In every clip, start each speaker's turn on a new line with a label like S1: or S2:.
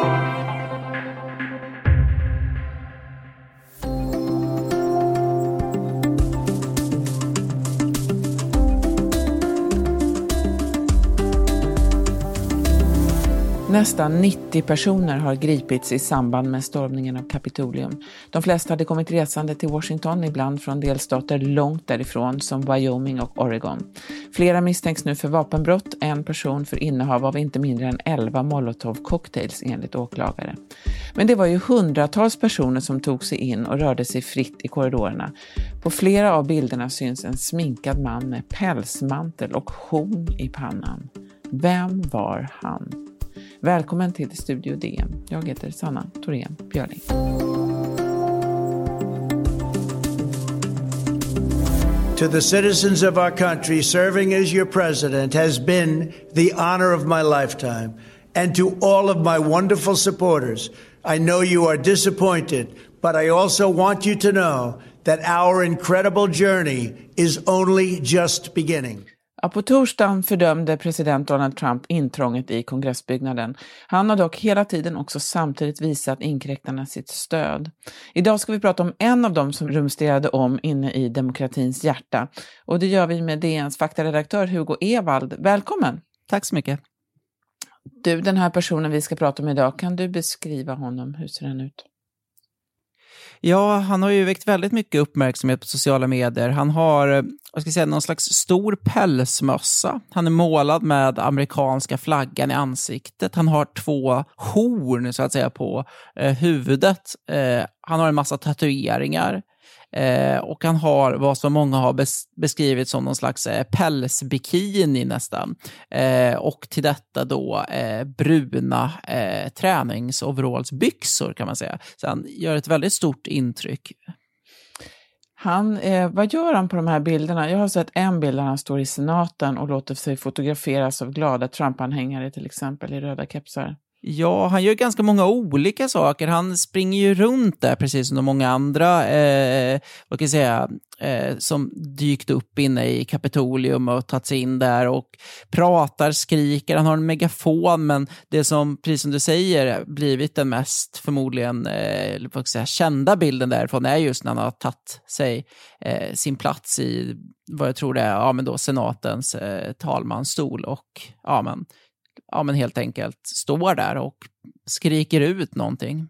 S1: thank you. Nästan 90 personer har gripits i samband med stormningen av Kapitolium. De flesta hade kommit resande till Washington, ibland från delstater långt därifrån som Wyoming och Oregon. Flera misstänks nu för vapenbrott, en person för innehav av inte mindre än 11 molotovcocktails, enligt åklagare. Men det var ju hundratals personer som tog sig in och rörde sig fritt i korridorerna. På flera av bilderna syns en sminkad man med pälsmantel och horn i pannan. Vem var han? Välkommen till Studio DN. Jag heter Sanna Thorén Björling.
S2: To the citizens of our country, serving as your president has been the honor of my lifetime. And to all of my wonderful supporters, I know you are disappointed, but I also want you to know that our incredible journey is only just beginning.
S1: Ja, på torsdagen fördömde president Donald Trump intrånget i kongressbyggnaden. Han har dock hela tiden också samtidigt visat inkräktarna sitt stöd. Idag ska vi prata om en av dem som rumsterade om inne i demokratins hjärta. Och det gör vi med DNs faktaredaktör Hugo Ewald. Välkommen!
S3: Tack så mycket.
S1: Du, den här personen vi ska prata om idag, kan du beskriva honom? Hur ser han ut?
S3: Ja, han har ju väckt väldigt mycket uppmärksamhet på sociala medier. Han har eh, vad ska jag säga, någon slags stor pälsmössa. Han är målad med amerikanska flaggan i ansiktet. Han har två horn så att säga på eh, huvudet. Eh, han har en massa tatueringar. Eh, och han har vad som många har bes beskrivit som någon slags eh, pälsbikini nästan. Eh, och till detta då eh, bruna eh, träningsoverallsbyxor kan man säga. Så han gör ett väldigt stort intryck.
S1: Han, eh, vad gör han på de här bilderna? Jag har sett en bild där han står i senaten och låter sig fotograferas av glada Trump-anhängare till exempel i röda kepsar.
S3: Ja, han gör ganska många olika saker. Han springer ju runt där precis som de många andra, eh, vad kan jag säga, eh, som dykt upp inne i Kapitolium och tagit sig in där och pratar, skriker. Han har en megafon, men det som, precis som du säger, blivit den mest förmodligen eh, vad kan jag säga, kända bilden därifrån är just när han har tagit sig eh, sin plats i, vad jag tror det är, ja, men då senatens eh, talmansstol och ja, men ja, men helt enkelt står där och skriker ut någonting.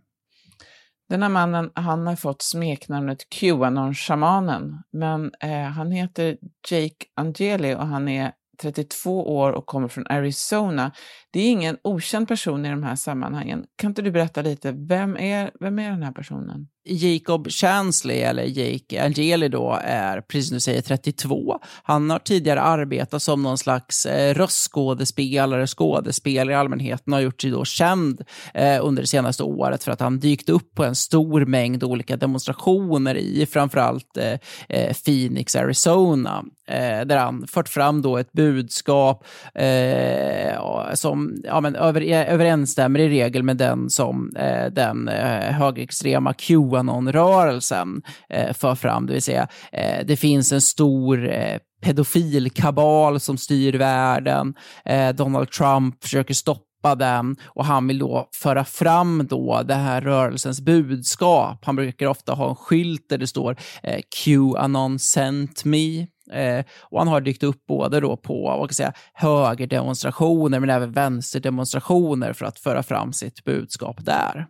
S1: Den här mannen han har fått smeknamnet Qanon-shamanen, men eh, han heter Jake Angeli och han är 32 år och kommer från Arizona. Det är ingen okänd person i de här sammanhangen. Kan inte du berätta lite, vem är, vem är den här personen?
S3: Jacob Chansley, eller Jake Angeli då, är, precis som du säger, 32. Han har tidigare arbetat som någon slags eh, röstskådespelare, skådespelare i allmänheten, har gjort sig då känd eh, under det senaste året för att han dykt upp på en stor mängd olika demonstrationer i framförallt eh, eh Phoenix, Arizona, eh, där han fört fram då ett budskap eh, som ja, men över, överensstämmer i regel med den som eh, den eh, högerextrema Q Qanon-rörelsen eh, för fram, det vill säga eh, det finns en stor eh, pedofilkabal som styr världen. Eh, Donald Trump försöker stoppa den och han vill då föra fram då det här rörelsens budskap. Han brukar ofta ha en skylt där det står eh, Qanon sent me. Eh, och han har dykt upp både då på vad kan säga, högerdemonstrationer men även vänsterdemonstrationer för att föra fram sitt budskap där.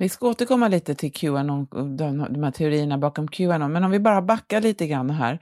S1: Vi ska återkomma lite till Qanon, de, de här teorierna bakom Qanon, men om vi bara backar lite grann här.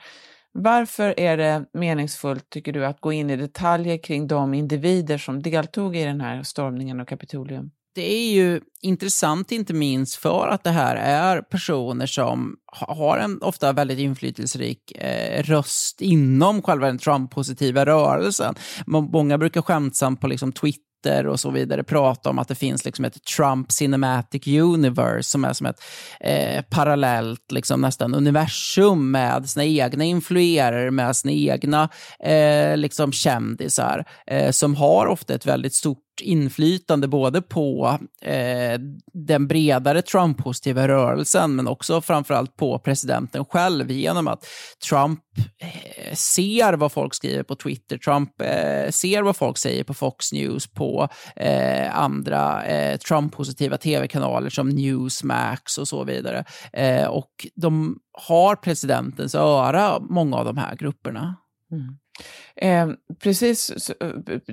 S1: Varför är det meningsfullt, tycker du, att gå in i detaljer kring de individer som deltog i den här stormningen av Kapitolium?
S3: Det är ju intressant, inte minst för att det här är personer som har en ofta väldigt inflytelserik eh, röst inom själva den Trump-positiva rörelsen. Många brukar skämtsamt på liksom Twitter Twitter och så vidare prata om att det finns liksom ett Trump Cinematic Universe som är som ett eh, parallellt liksom nästan universum med sina egna influerare, med sina egna eh, liksom kändisar eh, som har ofta ett väldigt stort inflytande både på eh, den bredare Trump-positiva rörelsen men också framförallt på presidenten själv genom att Trump eh, ser vad folk skriver på Twitter, Trump eh, ser vad folk säger på Fox News, på eh, andra eh, Trump-positiva tv-kanaler som Newsmax och så vidare. Eh, och de har presidentens öra, många av de här grupperna.
S1: Mm. Eh, precis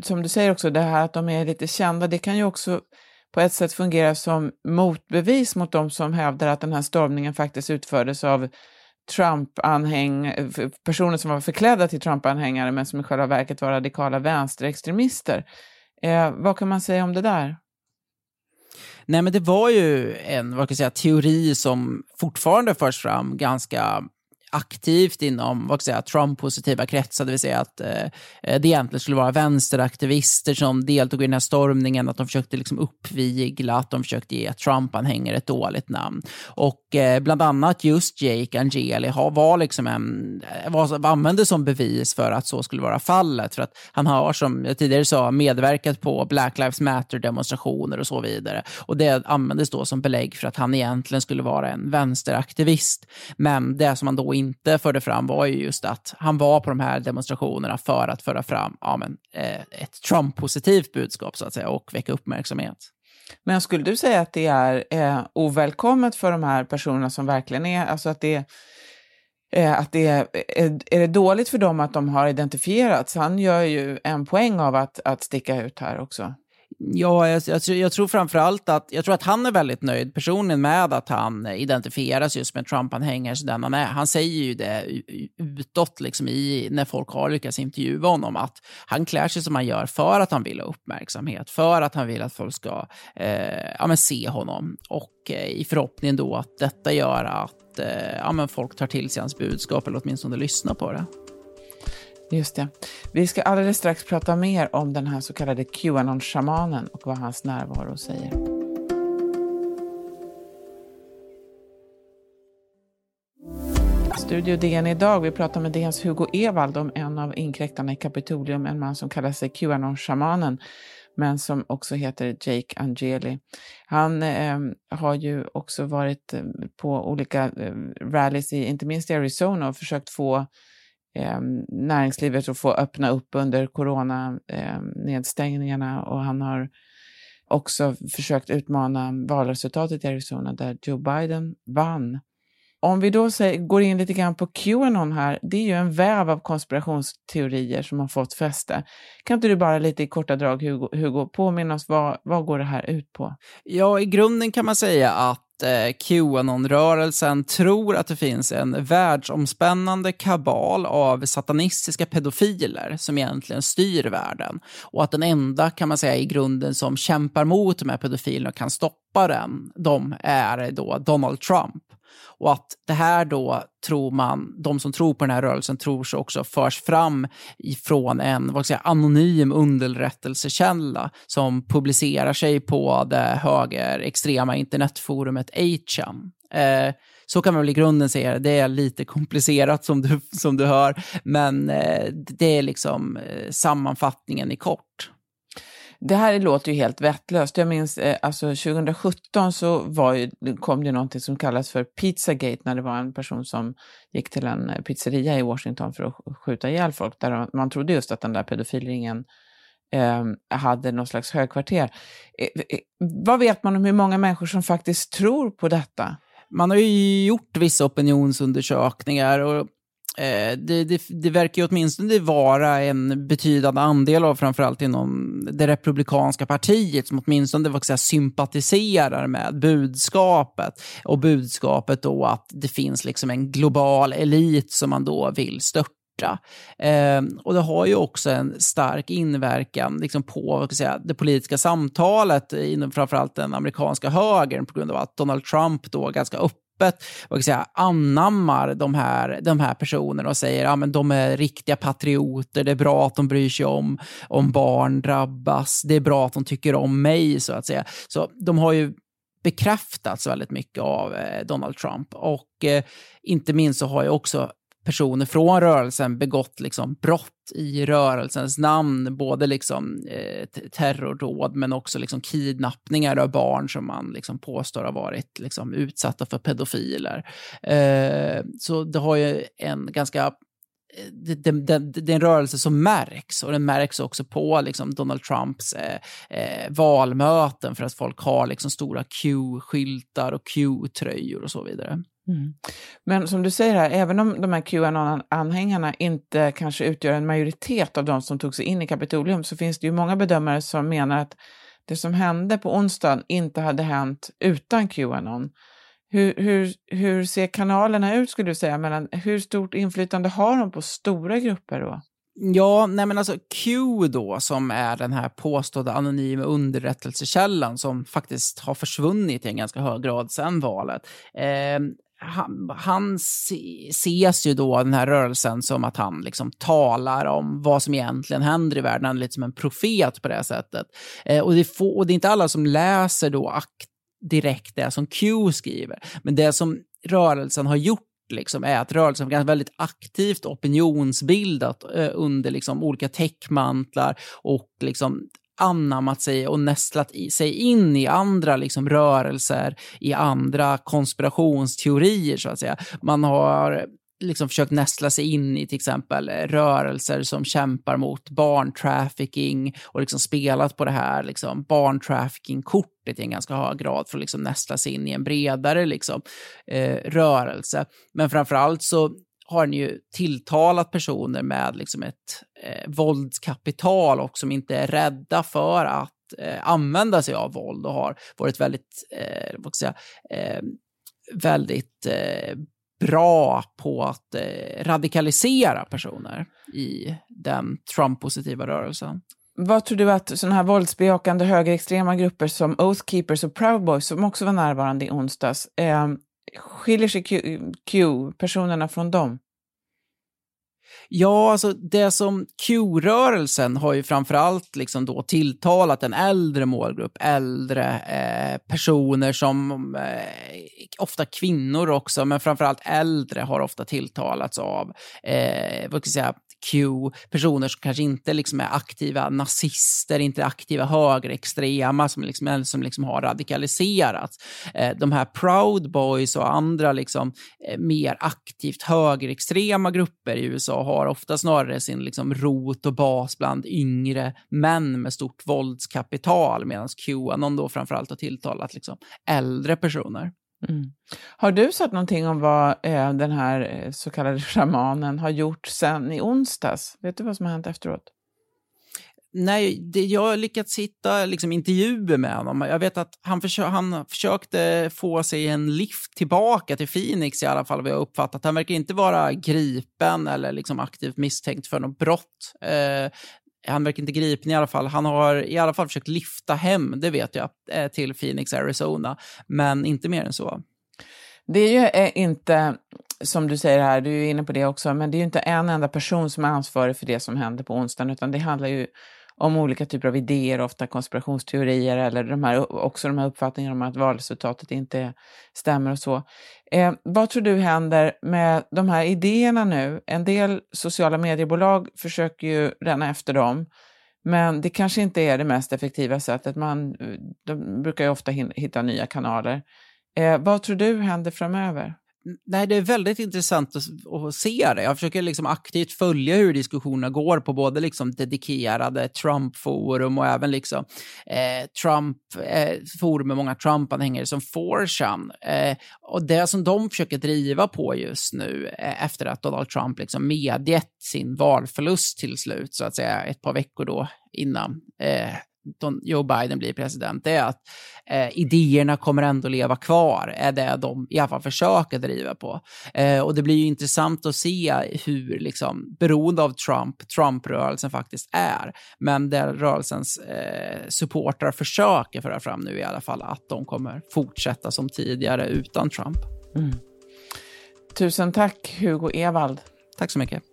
S1: som du säger också, det här att de är lite kända, det kan ju också på ett sätt fungera som motbevis mot de som hävdar att den här stormningen faktiskt utfördes av Trump-anhäng, personer som var förklädda till Trump-anhängare men som i själva verket var radikala vänsterextremister. Eh, vad kan man säga om det där?
S3: Nej, men det var ju en vad kan jag säga, teori som fortfarande förs fram ganska aktivt inom vad säga, Trump-positiva kretsar, det vill säga att eh, det egentligen skulle vara vänsteraktivister som deltog i den här stormningen, att de försökte liksom uppvigla, att de försökte ge Trump-anhängare ett dåligt namn. Och eh, bland annat just Jake Angeli har, var liksom en, var, användes som bevis för att så skulle vara fallet, för att han har, som jag tidigare sa, medverkat på Black Lives Matter-demonstrationer och så vidare. Och det användes då som belägg för att han egentligen skulle vara en vänsteraktivist. Men det som man då inte förde fram var ju just att han var på de här demonstrationerna för att föra fram ja, men, eh, ett Trump-positivt budskap så att säga och väcka uppmärksamhet.
S1: Men skulle du säga att det är eh, ovälkommet för de här personerna som verkligen är, alltså att det eh, att det är, eh, är det dåligt för dem att de har identifierats? Han gör ju en poäng av att, att sticka ut här också.
S3: Ja, jag, jag, jag tror framförallt att, jag tror att han är väldigt nöjd personligen med att han identifieras just med Trump-anhängare så han är. Han säger ju det utåt liksom i, när folk har lyckats intervjua honom att han klär sig som han gör för att han vill ha uppmärksamhet, för att han vill att folk ska eh, ja, men se honom och eh, i förhoppningen då att detta gör att eh, ja, men folk tar till sig hans budskap eller åtminstone lyssnar på det.
S1: Just det. Vi ska alldeles strax prata mer om den här så kallade Qanon-shamanen och vad hans närvaro säger. Studio DN idag. Vi pratar med DNs Hugo Evald om en av inkräktarna i Kapitolium, en man som kallar sig Qanon-shamanen men som också heter Jake Angeli. Han eh, har ju också varit eh, på olika eh, rallies, i, inte minst i Arizona, och försökt få eh, näringslivet att få öppna upp under coronanedstängningarna ehm, eh, och han har också försökt utmana valresultatet i Arizona där Joe Biden vann. Om vi då säger, går in lite grann på Qanon här, det är ju en väv av konspirationsteorier som har fått fäste. Kan inte du bara lite i korta drag, Hugo, Hugo påminna oss vad, vad går det här ut på?
S3: Ja, i grunden kan man säga att eh, Qanon-rörelsen tror att det finns en världsomspännande kabal av satanistiska pedofiler som egentligen styr världen. Och att den enda, kan man säga, i grunden som kämpar mot de här pedofilerna och kan stoppa den, de är då Donald Trump. Och att det här då tror man, de som tror på den här rörelsen tror sig också förs fram ifrån en vad säga, anonym underrättelsekälla som publicerar sig på det högerextrema internetforumet 8chan. Eh, så kan man väl i grunden säga det. är lite komplicerat som du, som du hör, men eh, det är liksom eh, sammanfattningen i kort.
S1: Det här låter ju helt vettlöst. Jag minns eh, alltså 2017 så var ju, kom det någonting som kallas för Pizzagate när det var en person som gick till en eh, pizzeria i Washington för att skjuta ihjäl folk. Där man trodde just att den där pedofilringen eh, hade någon slags högkvarter. Eh, eh, vad vet man om hur många människor som faktiskt tror på detta?
S3: Man har ju gjort vissa opinionsundersökningar och Eh, det, det, det, verkar ju åtminstone vara en betydande andel av framförallt inom det republikanska partiet som åtminstone vad säga, sympatiserar med budskapet. Och budskapet då att det finns liksom en global elit som man då vill störta. Eh, och det har ju också en stark inverkan liksom på säga, det politiska samtalet inom framförallt den amerikanska högern på grund av att Donald Trump då ganska öppet öppet och säga, anammar de här, de här personerna och säger att ja, de är riktiga patrioter, det är bra att de bryr sig om om barn drabbas, det är bra att de tycker om mig så att säga. Så de har ju bekräftats väldigt mycket av eh, Donald Trump och eh, inte minst så har ju också personer från rörelsen begått liksom brott i rörelsens namn, både liksom, eh, terrordåd men också liksom kidnappningar av barn som man liksom påstår har varit liksom utsatta för pedofiler. Eh, så det har ju en ganska eh, det, det, det, det, är en rörelse som märks och den märks också på liksom, Donald Trumps eh, eh, valmöten för att folk har liksom, stora Q-skyltar och Q-tröjor och så vidare. Mm.
S1: Men som du säger här, även om de här Qanon-anhängarna inte kanske utgör en majoritet av de som tog sig in i Kapitolium så finns det ju många bedömare som menar att det som hände på onsdagen inte hade hänt utan Qanon. Hur, hur, hur ser kanalerna ut skulle du säga? Mellan, hur stort inflytande har de på stora grupper då?
S3: Ja, nej men alltså Q då, som är den här påstådda anonyma underrättelsekällan som faktiskt har försvunnit i en ganska hög grad sedan valet. Eh, han, han ses ju då, den här rörelsen, som att han liksom talar om vad som egentligen händer i världen. Han är lite som en profet på det sättet. Eh, och, det få, och det är inte alla som läser då akt direkt det som Q skriver. Men det som rörelsen har gjort liksom, är att rörelsen har väldigt aktivt opinionsbildat eh, under liksom, olika täckmantlar och liksom, anammat sig och nästlat i, sig in i andra liksom, rörelser, i andra konspirationsteorier så att säga. Man har liksom försökt nästla sig in i till exempel rörelser som kämpar mot barntrafficking och liksom spelat på det här liksom barntrafficking-kortet i en ganska hög grad för att liksom nästla sig in i en bredare liksom, eh, rörelse. Men framförallt så har den ju tilltalat personer med liksom ett eh, våldskapital och som inte är rädda för att eh, använda sig av våld och har varit väldigt, eh, vad ska jag säga, eh, väldigt eh, bra på att eh, radikalisera personer i den Trump-positiva rörelsen.
S1: Vad tror du att sådana här våldsbejakande högerextrema grupper som Oath Keepers och Proud Boys, som också var närvarande i onsdags, eh, skiljer sig Q-personerna från dem?
S3: Ja, alltså det som Q-rörelsen har ju framförallt liksom då tilltalat en äldre målgrupp, äldre eh, personer som, eh, ofta kvinnor också, men framförallt äldre har ofta tilltalats av, eh, vad ska jag säga, Q, personer som kanske inte liksom är aktiva nazister, inte aktiva högerextrema, som liksom, som liksom har radikaliserats. Eh, de här Proud Boys och andra liksom, eh, mer aktivt högerextrema grupper i USA har ofta snarare sin liksom, rot och bas bland yngre män med stort våldskapital, medan Qanon då framförallt har tilltalat liksom, äldre personer. Mm.
S1: Har du sett någonting om vad eh, den här eh, så kallade shamanen har gjort sen i onsdags? Vet du vad som har hänt efteråt?
S3: Nej, det, jag har lyckats hitta liksom, intervjuer med honom. Jag vet att han, försö han försökte få sig en lift tillbaka till Phoenix i alla fall, vad jag uppfattat. Han verkar inte vara gripen eller liksom aktivt misstänkt för något brott. Eh, han verkar inte gripen i alla fall. Han har i alla fall försökt lyfta hem, det vet jag, eh, till Phoenix, Arizona. Men inte mer än så.
S1: Det är ju eh, inte, som du säger här, du är inne på det också, men det är ju inte en enda person som är ansvarig för det som hände på onsdagen, utan det handlar ju om olika typer av idéer, ofta konspirationsteorier eller de här, också de här uppfattningarna om att valresultatet inte stämmer och så. Eh, vad tror du händer med de här idéerna nu? En del sociala mediebolag försöker ju ränna efter dem, men det kanske inte är det mest effektiva sättet. Man, de brukar ju ofta hitta nya kanaler. Eh, vad tror du händer framöver?
S3: Nej, det är väldigt intressant att, att, se det. Jag försöker liksom aktivt följa hur diskussionerna går på både liksom dedikerade Trump-forum och även liksom, eh, Trump, eh, forum med många Trump-anhängare som 4chan. Eh, och det som de försöker driva på just nu eh, efter att Donald Trump liksom medgett sin valförlust till slut, så att säga, ett par veckor då innan eh, Joe Biden blir president, det är att eh, idéerna kommer ändå leva kvar, är det de i alla fall försöker driva på. Eh, och det blir ju intressant att se hur liksom, beroende av Trump, Trump-rörelsen faktiskt är. Men där rörelsens eh, supportrar försöker föra fram nu i alla fall att de kommer fortsätta som tidigare utan Trump. Mm.
S1: Tusen tack Hugo Evald.
S3: Tack så mycket.